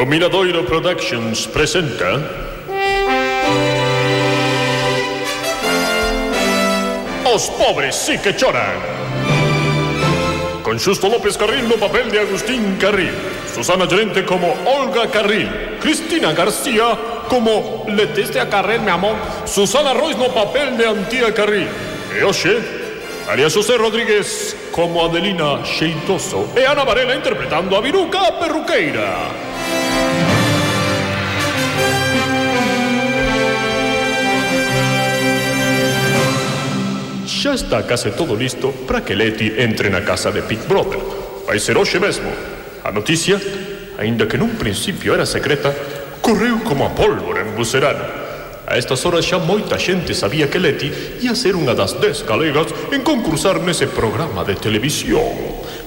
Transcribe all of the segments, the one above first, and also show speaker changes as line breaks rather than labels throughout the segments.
O Miradoiro Productions presenta Os pobres sí que choran. Con Xusto López Carril no papel de Agustín Carril. Susana Llorente como Olga Carril. Cristina García como Leticia Carril, mi amor. Susana Rois no papel de Antía Carril. E hoxe María José Rodríguez como Adelina Xeitoso. E Ana Varela interpretando a Viruca Perruqueira. xa está case todo listo para que Leti entre na casa de Big Brother. Vai ser hoxe mesmo. A noticia, aínda que nun principio era secreta, correu como a pólvora en Bucerana. A estas horas xa moita xente sabía que Leti ia ser unha das dez galegas en concursar nese programa de televisión.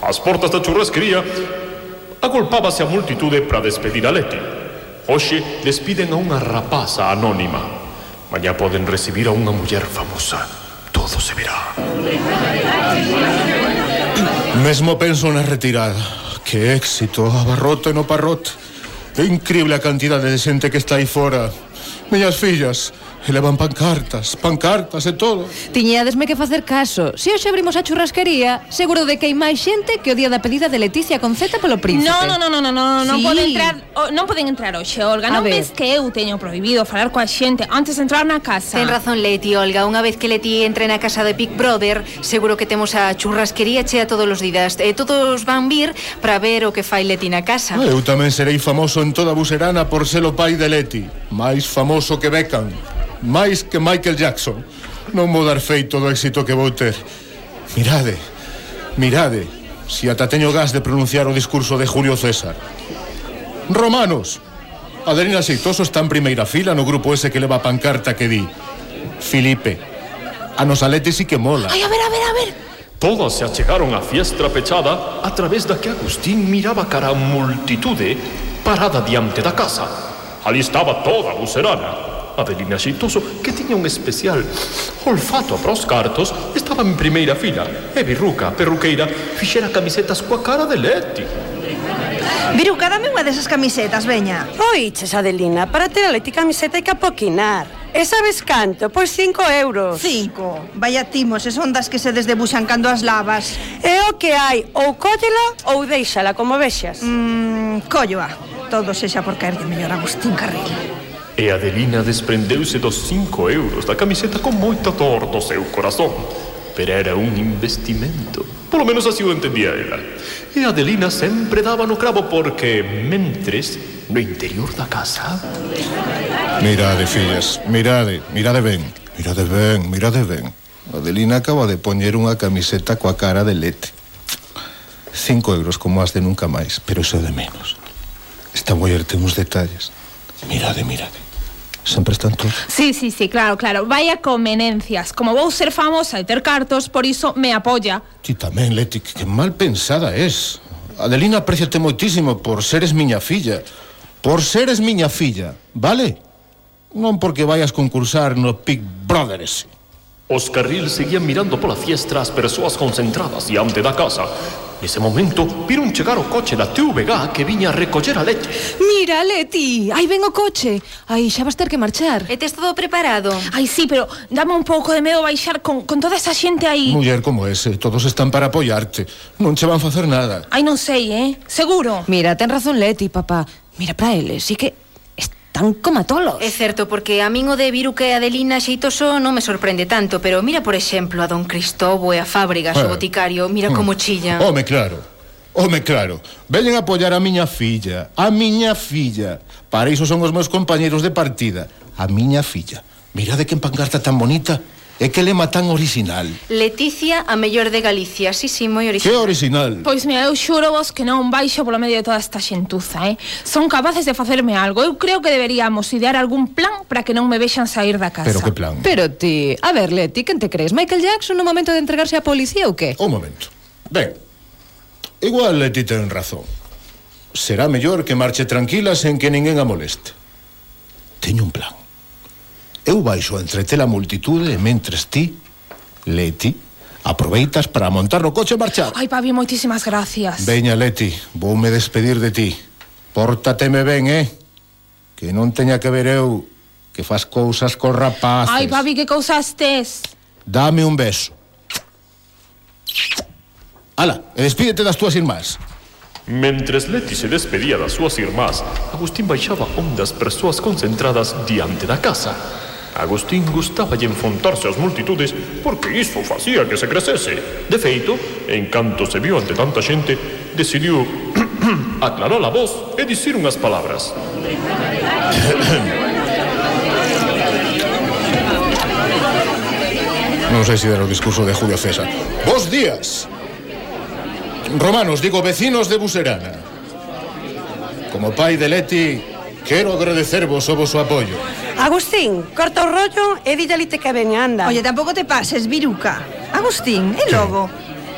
As portas da churrasquería agolpábase a multitude para despedir a Leti. Hoxe despiden a unha rapaza anónima. Mañá poden recibir a unha muller famosa todo se verá.
Mesmo penso na retirada. Que éxito, abarrote no parrote. Que increíble a cantidade de xente que está aí fora. Miñas fillas, E levan pancartas, pancartas e todo.
Tiñadesme que facer caso. Se hoxe abrimos a churrasquería, seguro de que hai máis xente que o día da pedida de Leticia con Z polo príncipe.
No, no, no, no, no, no,
sí.
non poden entrar, o, non poden entrar hoxe, Olga.
A
non
ver.
ves que eu teño prohibido falar coa xente antes de entrar na casa.
Ten razón Leti, Olga. Unha vez que Leti entre na casa de Big Brother, seguro que temos a churrasquería chea todos os días. E todos van vir para ver o que fai Leti na casa.
Ah, eu tamén serei famoso en toda Buserana por ser o pai de Leti. Máis famoso que Beckham máis que Michael Jackson. Non vou dar feito do éxito que vou ter. Mirade, mirade, si ata teño gas de pronunciar o discurso de Julio César. Romanos, Adelina Seitoso está en primeira fila no grupo ese que leva a pancarta que di Filipe, a nos alete sí que mola.
Ai, a ver, a ver, a ver.
Todas se achegaron á fiestra pechada a través da que Agustín miraba cara a multitude parada diante da casa. Ali estaba toda a bucerana, Avelina Xeitoso, que tiña un especial olfato para os cartos, estaba en primeira fila e Birruca, perruqueira, fixera camisetas coa cara de Leti.
Viruca, dame unha desas camisetas, veña.
Oiches, Adelina, para ter a Leti camiseta hai que apoquinar. E sabes canto? Pois cinco euros.
Cinco. Vaya timos, e son das que se desdebuxan cando as lavas.
É o que hai, ou cótela ou deixala, como vexas.
Mm, colloa. Todo sexa por caer de mellor Agustín Carril.
E Adelina desprendeuse dos cinco euros da camiseta con moita dor do seu corazón. Pero era un investimento. Polo menos así o entendía ela. E Adelina sempre daba no cravo porque, mentres, no interior da casa...
Mirade, fillas, mirade, mirade ben, mirade ben, mirade ben. Adelina acaba de poñer unha camiseta coa cara de lete. Cinco euros como as de nunca máis, pero iso de menos. Esta muller ten uns detalles. Mirade, mirade. Sempre están todos.
Sí, sí, sí, claro, claro. Vaya convenencias. Como vou ser famosa e ter cartos, por iso me apoya.
Ti tamén, Leti, que mal pensada es. Adelina apreciate moitísimo por seres miña filla. Por seres miña filla, vale? Non porque vayas concursar no Big Brother ese.
Os carril seguían mirando pola fiestra as persoas concentradas diante da casa, Nese momento, viron chegar o coche da TVG que viña a recoller a Leti.
Mira, Leti, aí ven o coche. Aí xa vas ter que marchar.
E tes todo preparado?
Ai, sí, pero dame un pouco de medo baixar con, con toda esa xente aí.
Muller, como ese, eh, todos están para apoiarte. Non che van facer nada.
Ai, non sei, eh? Seguro.
Mira, ten razón Leti, papá. Mira para eles, sí que tan como tolos.
É certo, porque a min o de Viruque e Adelina Xeitoso non me sorprende tanto, pero mira, por exemplo, a Don Cristobo e a Fábrica, o
eh.
boticario, mira hmm. como chillan.
Home, claro. Home, claro, veñen apoiar a miña filla, a miña filla. Para iso son os meus compañeiros de partida, a miña filla. Mira de que pancarta tan bonita. E que lema tan original.
Leticia, a mellor de Galicia. Sí, sí, moi original.
Que
original?
Pois mira, eu xuro vos que non baixo polo medio de toda esta xentuza, eh? Son capaces de facerme algo. Eu creo que deberíamos idear algún plan para que non me vexan sair da casa.
Pero que plan?
Pero ti, a ver, Leti, quen te crees? Michael Jackson no momento de entregarse á policía ou que?
Un momento. Ben, igual Leti ten razón. Será mellor que marche tranquila sen que ninguén a moleste. Teño un plan. Eu baixo entretela multitude e mentres ti, Leti, aproveitas para montar no coche e marchar.
Ai, Pabi, moitísimas gracias.
Veña, Leti, voume despedir de ti. Pórtateme ben, eh? Que non teña que ver eu que faz cousas co rapaces.
Ai, Pabi, que cousas tes?
Dame un beso. Ala, e despídete das túas irmás.
Mentres Leti se despedía das súas irmás, Agustín baixaba ondas persoas concentradas diante da casa. Agustín gustaba de enfrontarse ás multitudes porque iso facía que se crecese. De feito, en canto se viu ante tanta xente, decidiu aclarar a voz e dicir unhas palabras.
Non sei se era o discurso de Julio César. Bos días. Romanos, digo, vecinos de Buserana. Como pai de Leti, Quero agradecervos o vosso apoio.
Agustín, corta o rollo e díllelite que veña, anda.
Oye, tampouco te pases, viruca. Agustín, e logo?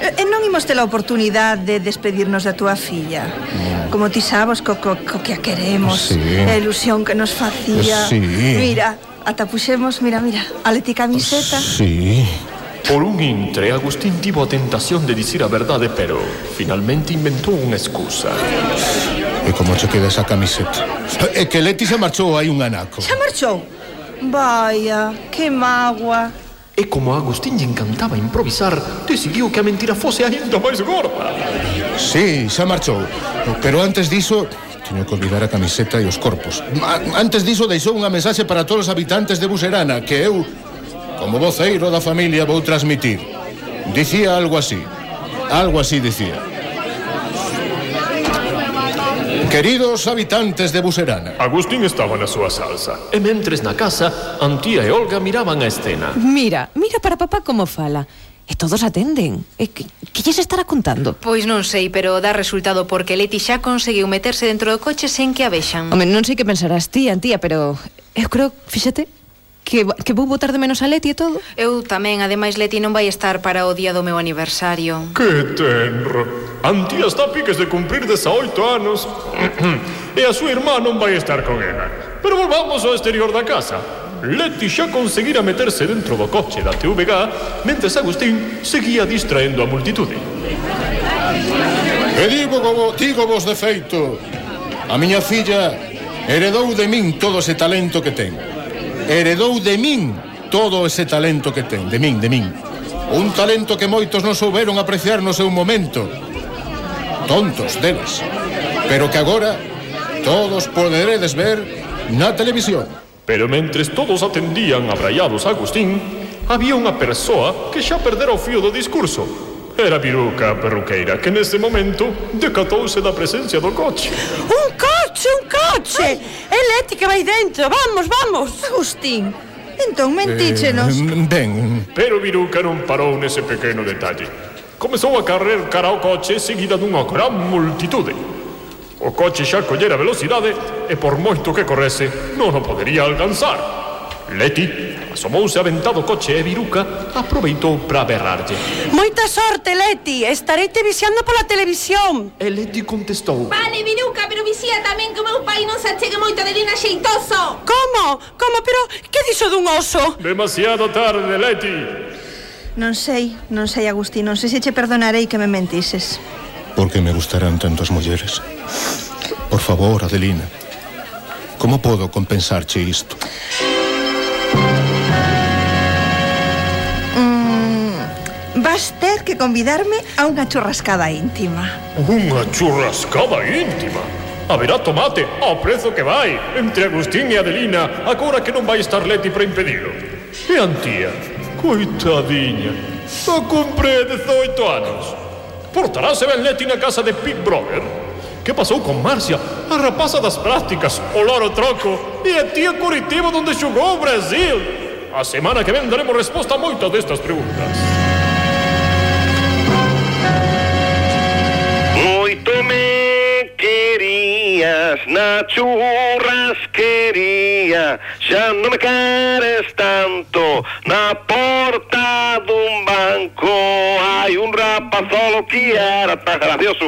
E non imos ter a oportunidade de despedirnos da túa filla. No. Como ti sabes co, co, co que a queremos,
sí.
a ilusión que nos facía.
Sí.
Mira, ata puxemos, mira, mira, a leti camiseta.
Sí.
Por un intre, Agustín tivo a tentación de dicir a verdade, pero finalmente inventou unha excusa.
E como che queda esa camiseta? E que Leti se marchou hai un anaco.
Se marchou? Vaya, que magua.
E como a Agustín lle encantaba improvisar, decidiu que a mentira fose aínda máis gorda.
Sí, xa marchou. Pero antes diso, teño que olvidar a camiseta e os corpos. Antes diso deixou unha mensaxe para todos os habitantes de Buserana que eu, como voceiro da familia, vou transmitir. Dicía algo así. Algo así dicía. Queridos habitantes de Buserana
Agustín estaba na súa salsa E mentres na casa, Antía e Olga miraban a escena
Mira, mira para papá como fala E todos atenden. E que, que lles estará contando?
Pois non sei, pero dá resultado porque Leti xa conseguiu meterse dentro do coche sen que a vexan.
Home, non sei que pensarás ti, Antía, pero eu creo, fíxate, que, que vou votar de menos a Leti e todo?
Eu tamén, ademais Leti non vai estar para o día do meu aniversario.
Que tenro Antía está a piques de cumprir 18 anos e a súa irmá non vai estar con ela. Pero volvamos ao exterior da casa. Leti xa conseguira meterse dentro do coche da TVG mentes Agustín seguía distraendo a multitude.
E digo como, digo vos de feito. A miña filla heredou de min todo ese talento que ten heredou de min todo ese talento que ten, de min, de min. Un talento que moitos non souberon apreciar no seu momento. Tontos deles. Pero que agora todos poderedes ver na televisión.
Pero mentres todos atendían abraiados a Agustín, había unha persoa que xa perdera o fío do discurso. Era Piruca Perruqueira, que nese momento decatouse da presencia do coche.
Un coche? che un coche! Ai. Eléctrica vai dentro, vamos, vamos!
Agustín, entón mentíchenos.
Eh, mm, ben...
Pero Viruca non parou nese pequeno detalle. Comezou a carrer cara ao coche seguida dunha gran multitude. O coche xa collera velocidade e por moito que correse non o podería alcanzar. Leti, asomouse aventado coche e Viruca aproveitou para berrarlle.
Moita sorte, Leti, estareite vixiando pola televisión.
E Leti contestou.
Vale, Viruca, pero vixía tamén que o meu pai non se achegue moito de lina xeitoso.
Como? Como? Pero que dixo dun oso?
Demasiado tarde, Leti.
Non sei, non sei, Agustín, non sei se che perdonarei que me mentises.
Porque me gustarán tantas mulleres. Por favor, Adelina, como podo compensarche isto?
Vas ter que convidarme a unha churrascada íntima.
Unha churrascada íntima? Haberá tomate ao prezo que vai entre Agustín e Adelina agora que non vai estar Leti para impedilo. E Antía, coitadiña, só cumpre 18 anos. Portarase ben Leti na casa de Pete Brother? Que pasou con Marcia, a rapaza das prácticas, o loro troco e a tía Curitiba onde xogou o Brasil? A semana que ven daremos resposta a moitas destas preguntas.
churrasquería, ya no me quieres tanto, na porta de un banco hay un rapazolo que era tan gracioso.